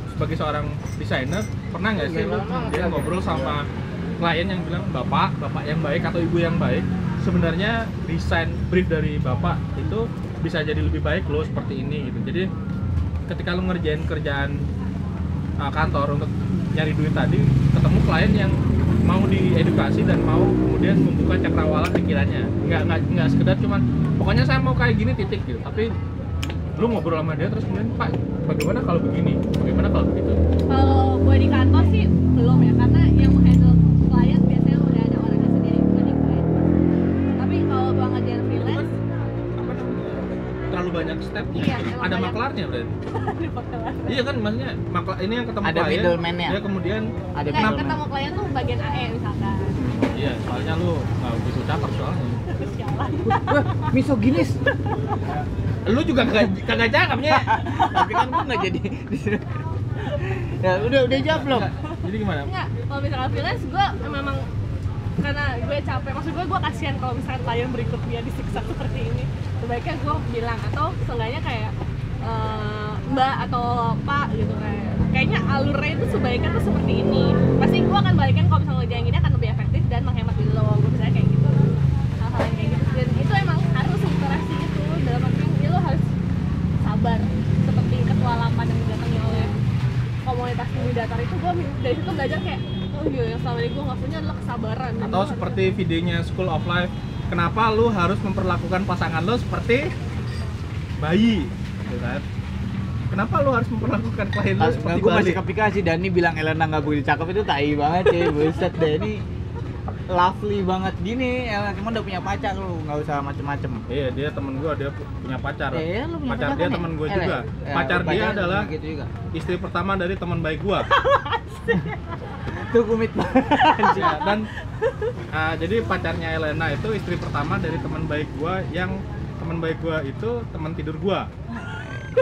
sebagai seorang desainer pernah nggak sih lo kemudian ngobrol sama klien yang bilang bapak bapak yang baik atau ibu yang baik sebenarnya desain brief dari bapak itu bisa jadi lebih baik loh seperti ini gitu. Jadi ketika lo ngerjain kerjaan uh, kantor untuk nyari duit tadi ketemu klien yang mau diedukasi dan mau kemudian membuka cakrawala pikirannya. Nggak nggak nggak sekedar cuman pokoknya saya mau kayak gini titik gitu. Tapi lu ngobrol sama dia terus kemudian pak bagaimana kalau begini? Bagaimana kalau begitu? Kalau gue di kantor sih belum ya karena yang menghandle klien biasanya udah ada orangnya sendiri bukan di klien. Tapi kalau gua ngejar kan freelance terlalu banyak step iya, ada banyak. maklarnya berarti. <laughs> Iya kan maksudnya makla ini yang ketemu ada klien middleman-nya. kemudian ada nah, middleman. ketemu klien tuh bagian AE misalkan. Iya soalnya lu nggak bisa cakep soalnya. Sialan. Wah, misoginis. Lu juga kagak kagak cakepnya <laughs> tapi kan gua nggak jadi di sini ya udah udah jawab belum? Jadi gimana? Enggak, kalau misalkan freelance gue memang karena gue capek, maksud gue gue kasihan kalau misalkan klien berikutnya disiksa seperti ini. Sebaiknya gue bilang atau seenggaknya kayak eh, mbak atau pak gitu kayak kayaknya alurnya itu sebaiknya tuh seperti ini. Pasti gue akan balikan kalau misalnya ngerjain gini akan lebih efektif dan menghemat di lo. Gue misalnya kayak gitu hal-hal yang kayak gitu dan itu emang harus literasi itu dalam arti ya lo harus sabar seperti ketua lapan yang didatangi oleh datar itu gue dari situ belajar kayak oh iya yang selama ini gue nggak punya adalah kesabaran. Atau gua seperti videonya School of Life, kenapa lu harus memperlakukan pasangan lu seperti bayi, gitu kan? Kenapa lu harus memperlakukan klien lu Pas seperti gue bayi? masih kepikiran Dani bilang Elena nggak begitu cakep itu tai banget cuy. Buset deh ini lovely banget gini Elena cuma udah punya pacar lu nggak usah macem-macem Iya, dia temen gua, dia pu- punya pacar. Eh, lu punya pacar pacar dia kan ya? temen gua Eh, juga. ya, pacar dia adalah gitu juga istri pertama dari teman baik gua. <laughs> tuh kumit banget Ya, dan ah, jadi pacarnya Elena itu istri pertama dari teman baik gua yang teman baik gua itu teman tidur gua.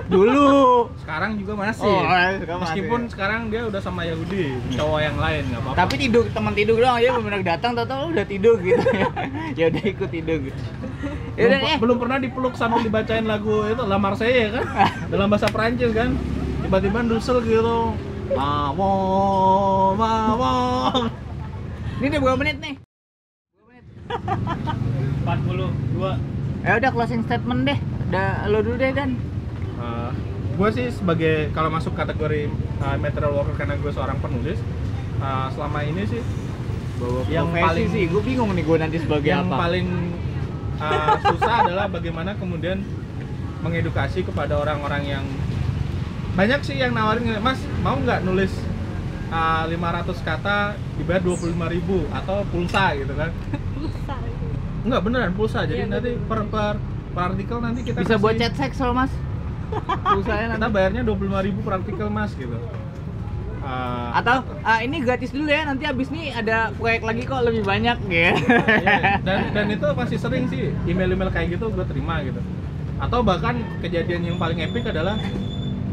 Dulu. Sekarang juga masih. Oh, sekarang Meskipun masih. sekarang dia udah sama Yahudi, cowok yang lain nggak apa-apa. tapi tidur teman tidur doang aja bener datang tau tau udah tidur gitu. <laughs> Ya udah ikut tidur. Gitu ya belum, udah eh belum pernah dipeluk sambil dibacain lagu itu La Marseillaise kan? <laughs> Dalam bahasa Perancis kan? Tiba-tiba dusel gitu. Mawon mawon ini udah berapa menit nih? 42 <laughs> ya udah closing statement deh. Udah lo dulu deh dan gue sih sebagai kalau masuk kategori uh, material worker karena gue seorang penulis uh, selama ini sih bawa Yang paling- sih gue bingung nih gue nanti sebagai yang apa. paling uh, susah <laughs> adalah bagaimana kemudian mengedukasi kepada orang-orang yang banyak sih yang nawarin mas mau nggak nulis uh, 500 kata dibayar 25.000 atau pulsa gitu kan. Susah itu. Enggak beneran pulsa. Jadi Iya, nanti per, per per artikel nanti kita bisa buat kasih- chat seks loh mas Pulsanya kita nanti bayarnya 25.000 per artikel mas gitu. Uh, atau ah, ini gratis dulu ya nanti abis ini ada proyek lagi kok lebih banyak ya Iya, dan dan itu masih sering sih email-email kayak gitu gue terima gitu. Atau bahkan kejadian yang paling epic adalah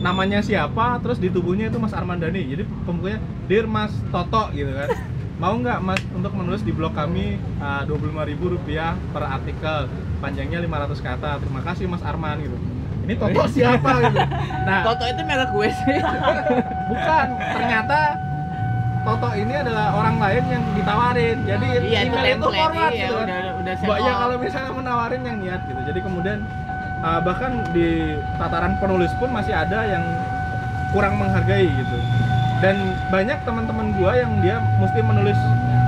namanya siapa terus di tubuhnya itu Mas Armandani. Jadi pembukanya Dear Mas Toto gitu kan. Mau nggak Mas untuk menulis di blog kami uh, 25.000 rupiah per artikel? Panjangnya 500 kata. Terima kasih Mas Arman gitu ini Toto siapa gitu nah Toto itu merek gue sih <laughs> bukan ternyata Toto ini adalah orang lain yang ditawarin jadi iya itu email itu template forward iya gitu kan udah udah Mbak ya kalau misalnya menawarin yang niat gitu. Jadi kemudian uh, bahkan di tataran penulis pun masih ada yang kurang menghargai gitu. Dan banyak teman-teman gua yang dia mesti menulis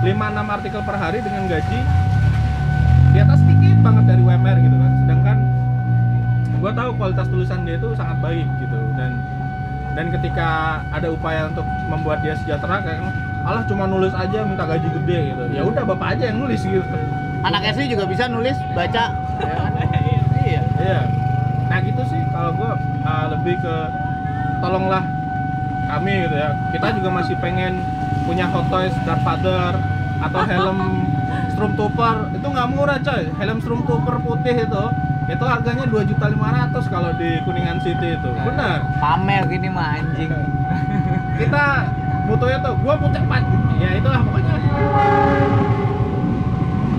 5 6 artikel per hari dengan gaji di atas sedikit banget dari UMR gitu kan. Gua tahu kualitas tulisan dia itu sangat baik gitu dan dan ketika ada upaya untuk membuat dia sejahtera kayak alah cuma nulis aja minta gaji gede gitu ya udah bapak aja yang nulis gitu anak SD juga bisa nulis baca ya kan? <laughs> iya Iya. Nah gitu sih kalau gue lebih ke tolonglah kami gitu ya. Kita juga masih pengen punya hot toys Vader atau <laughs> helm Stormtrooper itu nggak murah coy. Helm Stormtrooper putih itu itu harganya 2.500 kalau di Kuningan City itu. Benar. pamer gini mah anjing <laughs> Kita butuhnya tuh gua punya pat. Ya itulah pokoknya.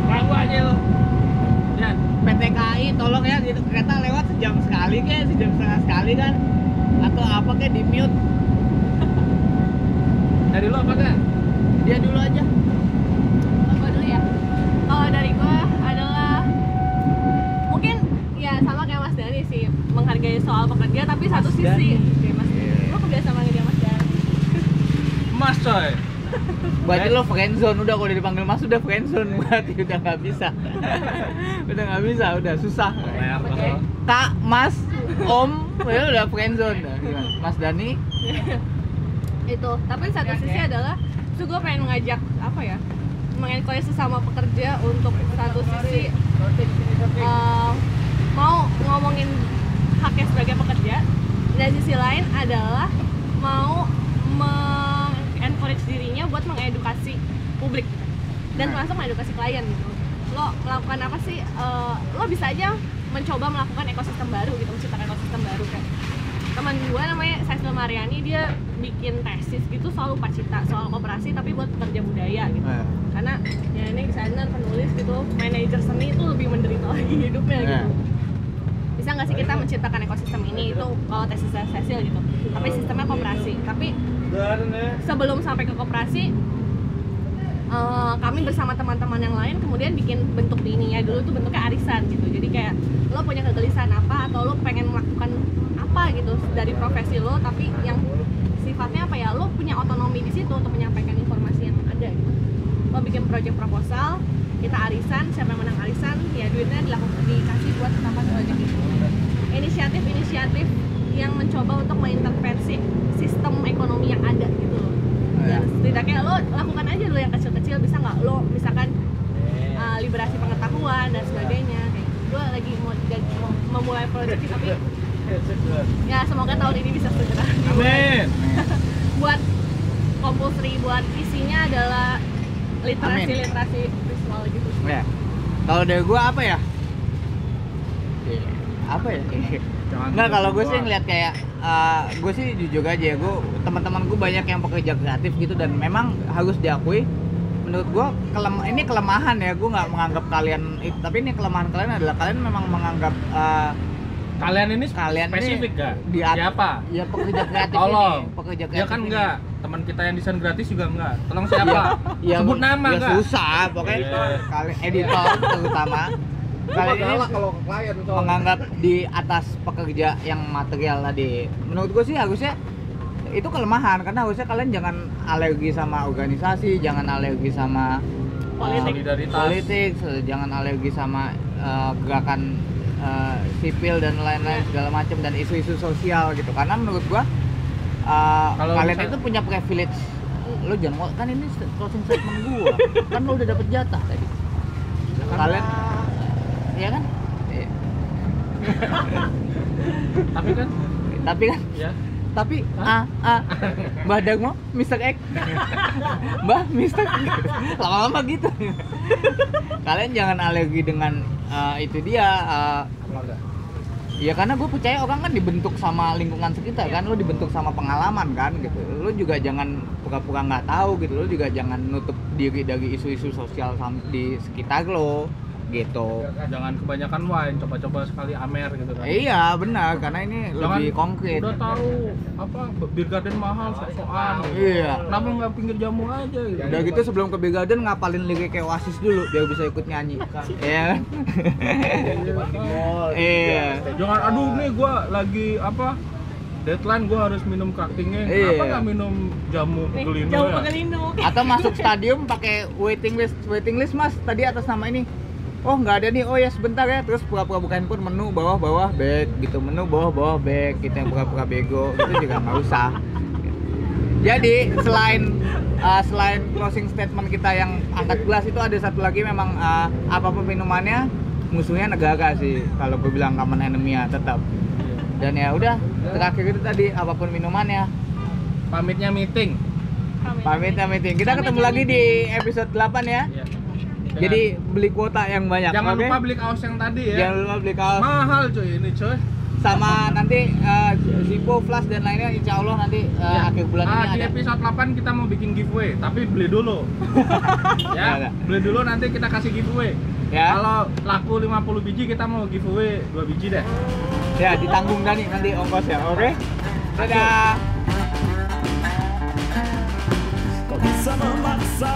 Ragu aja lu. Ya, PT KAI tolong ya gitu kereta lewat sejam sekali kayak sejam setengah sekali kan atau apa kayak di mute dari lo apa kan? dia dulu aja Oh, gua dulu ya. Kalau dari gua adalah mungkin ya sama kayak Mas Dani sih menghargai pekerja tapi satu Mas sisi. Oke, Mas. Lo kebiasaan manggil dia Mas Dani. Mas coy. berarti lo friendzone. Udah kalau dipanggil mas udah friendzone. Berarti udah nggak bisa. <laughs> Udah nggak bisa udah susah. Kak mas om ya udah friendzone. Mas Dani? <laughs> Itu. Tapi satu sisi adalah itu gue pengen mengajak apa ya mengencourage sesama pekerja untuk satu sisi eh, mau ngomongin haknya sebagai pekerja. Dan sisi lain adalah mau encourage dirinya buat mengedukasi publik. Dan Nah. termasuk mengedukasi klien gitu. Lo melakukan apa sih? Eh, lo bisa aja mencoba melakukan ekosistem baru gitu menciptakan ekosistem baru kan teman gue namanya Saisel Mariani dia bikin tesis gitu soal upacita soal koperasi tapi buat pekerja budaya gitu. Eh, karena ya ini desainer penulis gitu manajer seni itu lebih menderita <laughs> lagi hidupnya Iya. gitu bisa nggak sih kita menciptakan ekosistem ini? Itu kalau tesis Cecil gitu. Tapi sistemnya koperasi tapi sebelum sampai ke koperasi eh, kami bersama teman-teman yang lain kemudian bikin bentuk ininya. Dulu tuh bentuknya arisan gitu. Jadi kayak lo punya kegelisahan apa? Atau lo pengen melakukan apa gitu dari profesi lo? Tapi yang sifatnya apa ya? Lo punya otonomi di situ untuk menyampaikan informasi yang ada gitu. Lo bikin project proposal kita arisan siapa yang menang arisan ya duitnya dilakukan dikasih buat tambahan project itu. Inisiatif-inisiatif yang mencoba untuk mengintervensi sistem ekonomi yang ada gitu loh. Dan setidaknya lo lakukan aja dulu yang kecil-kecil bisa nggak lo misalkan uh, liberasi pengetahuan dan sebagainya. Kayak gue lagi mau, mau memulai ini, tapi <laughs> ya semoga tahun ini bisa segera. Amin. <laughs> buat compulsory buat isinya adalah literasi literasi visual gitu ya. Kalau dari gua apa ya? Iya, Apa ya? Enggak <laughs> kalau gue sih ngeliat kayak gue sih jujur aja ya gue teman-teman gue banyak yang pekerja kreatif gitu dan memang harus diakui menurut gue kelem ini kelemahan ya gue nggak menganggap kalian tapi ini kelemahan kalian adalah kalian memang menganggap eh, Kalian ini Kalian ini spesifik gak? di at- Siapa? ya pekerja kreatif Tolong. ini pekerja kreatif Ya kan ini. Teman kita yang desain gratis juga enggak. Tolong siapa? ya, Sebut nama ya enggak? susah pokoknya Iya. kalian editor terutama kalian ini kalau klien soalnya. menganggap di atas pekerja yang material tadi menurut gue sih harusnya itu kelemahan karena harusnya kalian jangan alergi sama organisasi jangan alergi sama uh, Politik. Solidaritas. politik jangan alergi sama uh, gerakan uh, sipil dan lain-lain segala macam dan isu-isu sosial gitu karena menurut gua uh, Kalau kalian misal- itu punya privilege. Lo jangan kan ini closing statement gua. Kan lo udah dapet jatah tadi. Kalian ya kan. Tapi kan tapi kan? Ya tapi ah ah. Mbah Dagmo Mr. X. Mbah. X. Lama-lama gitu. Kalian jangan alergi dengan uh, itu dia uh, ya karena gue percaya orang kan dibentuk sama lingkungan sekitar kan lo dibentuk sama pengalaman kan gitu. Lo juga jangan pura-pura nggak tahu gitu lo juga jangan nutup diri dari isu-isu sosial di sekitar lo gitu jangan kebanyakan wine, coba-coba sekali amer gitu kan. iya benar karena ini Jangan lebih konkret Udah tahu apa beer garden mahal sok-sokan. gitu. Iya. Kenapa nggak pinggir jamu aja gitu? Udah gitu sebelum ke Big Garden ngapalin lirik kayak Oasis dulu biar bisa ikut nyanyi. Iya kan? Iya. Jangan aduh nih gua lagi apa? Deadline gua harus minum kaktingnya. Iya. Kenapa nggak minum jamu pegelino jauh ya? pegelino Atau masuk stadium pakai waiting list, waiting list Mas. Tadi atas nama ini. Oh nggak ada nih, oh ya sebentar ya. Terus pura-pura buka handphone, menu bawah-bawah back gitu. Menu bawah-bawah back, gitu yang pura-pura bego. Itu juga nggak usah. Jadi selain uh, selain closing statement kita yang angkat gelas itu ada satu lagi memang uh, apa pun minumannya musuhnya negara sih. Kalau gue bilang common enemy ya tetap. Dan ya udah terakhir itu tadi apa pun minumannya. Pamitnya meeting. pamit ya meeting. Kita ketemu lagi di episode 8 ya Iya. jadi beli kuota yang banyak jangan oke? lupa beli kaos yang tadi ya. jangan lupa beli kaos Mahal cuy ini cuy. sama nanti uh, Zippo, Flash dan lainnya insya Allah nanti uh, Ya. akhir bulan Ah, ini di ada episode 8 kita mau bikin giveaway, tapi beli dulu. <laughs> Ya, ya, beli dulu nanti kita kasih giveaway. ya Kalau laku 50 biji kita mau giveaway 2 biji deh. ya ditanggung Dani nanti ongkosnya oke dadah Kau bisa memaksa